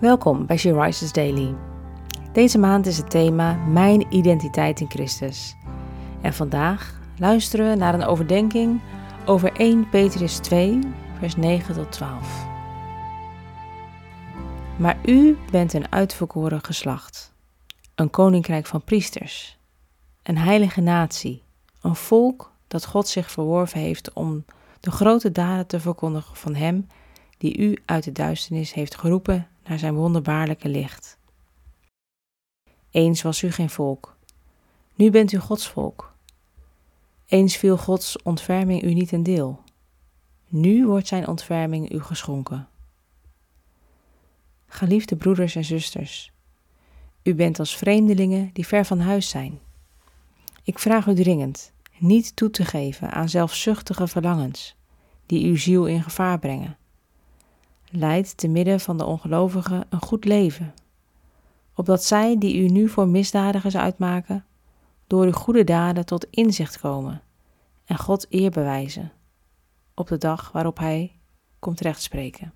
Welkom bij She Rises Daily. Deze maand is het thema Mijn identiteit in Christus. En vandaag luisteren we naar een overdenking over 1 Petrus 2, vers 9 tot 12. Maar u bent een uitverkoren geslacht, een koninkrijk van priesters, een heilige natie, een volk dat God zich verworven heeft om de grote daden te verkondigen van Hem die u uit de duisternis heeft geroepen naar zijn wonderbaarlijke licht. Eens was u geen volk, nu bent u Gods volk. Eens viel Gods ontferming u niet een deel, nu wordt zijn ontferming u geschonken. Geliefde broeders en zusters, u bent als vreemdelingen die ver van huis zijn. Ik vraag u dringend niet toe te geven aan zelfzuchtige verlangens die uw ziel in gevaar brengen leidt te midden van de ongelovigen een goed leven, opdat zij die u nu voor misdadigers uitmaken, door uw goede daden tot inzicht komen en God eer bewijzen op de dag waarop Hij komt rechtspreken.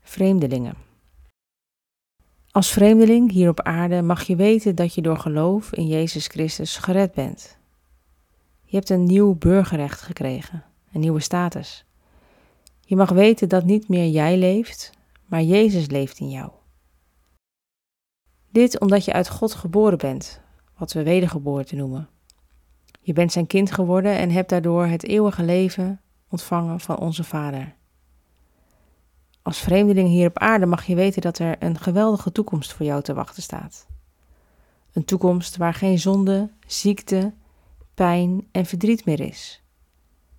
Vreemdelingen. Als vreemdeling hier op aarde mag je weten dat je door geloof in Jezus Christus gered bent. Je hebt een nieuw burgerrecht gekregen een nieuwe status. Je mag weten dat niet meer jij leeft, maar Jezus leeft in jou. Dit omdat je uit God geboren bent, wat we wedergeboorte noemen. Je bent zijn kind geworden en hebt daardoor het eeuwige leven ontvangen van onze Vader. Als vreemdeling hier op aarde mag je weten dat er een geweldige toekomst voor jou te wachten staat. Een toekomst waar geen zonde, ziekte, pijn en verdriet meer is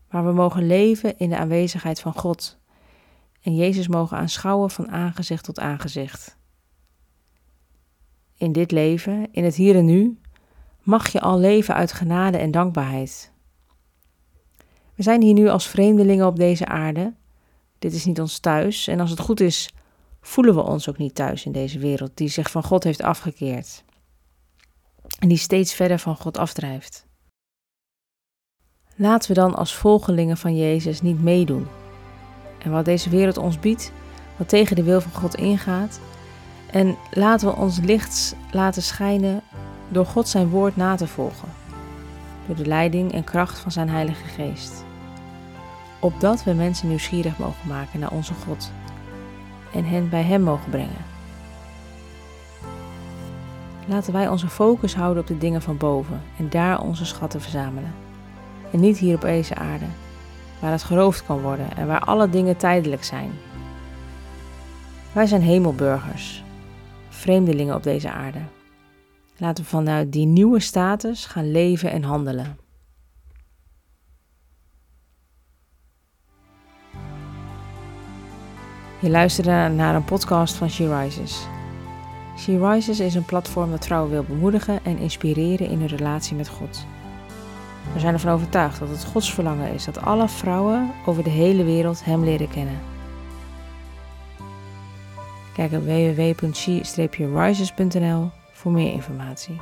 maar we mogen leven in de aanwezigheid van God en Jezus mogen aanschouwen van aangezicht tot aangezicht. In dit leven, in het hier en nu, mag je al leven uit genade en dankbaarheid. We zijn hier nu als vreemdelingen op deze aarde. Dit is niet ons thuis en als het goed is, voelen we ons ook niet thuis in deze wereld die zich van God heeft afgekeerd en die steeds verder van God afdrijft. Laten we dan als volgelingen van Jezus niet meedoen. En wat deze wereld ons biedt, wat tegen de wil van God ingaat. En laten we ons licht laten schijnen door God zijn woord na te volgen. Door de leiding en kracht van zijn Heilige Geest. Opdat we mensen nieuwsgierig mogen maken naar onze God en hen bij Hem mogen brengen. Laten wij onze focus houden op de dingen van boven en daar onze schatten verzamelen en niet hier op deze aarde, waar het geroofd kan worden en waar alle dingen tijdelijk zijn. Wij zijn hemelburgers, vreemdelingen op deze aarde. Laten we vanuit die nieuwe status gaan leven en handelen. Je luisterde naar een podcast van She Rises. She Rises is een platform dat vrouwen wil bemoedigen en inspireren in hun relatie met God. We zijn ervan overtuigd dat het Gods verlangen is dat alle vrouwen over de hele wereld Hem leren kennen. Kijk op www.she-rises.nl voor meer informatie.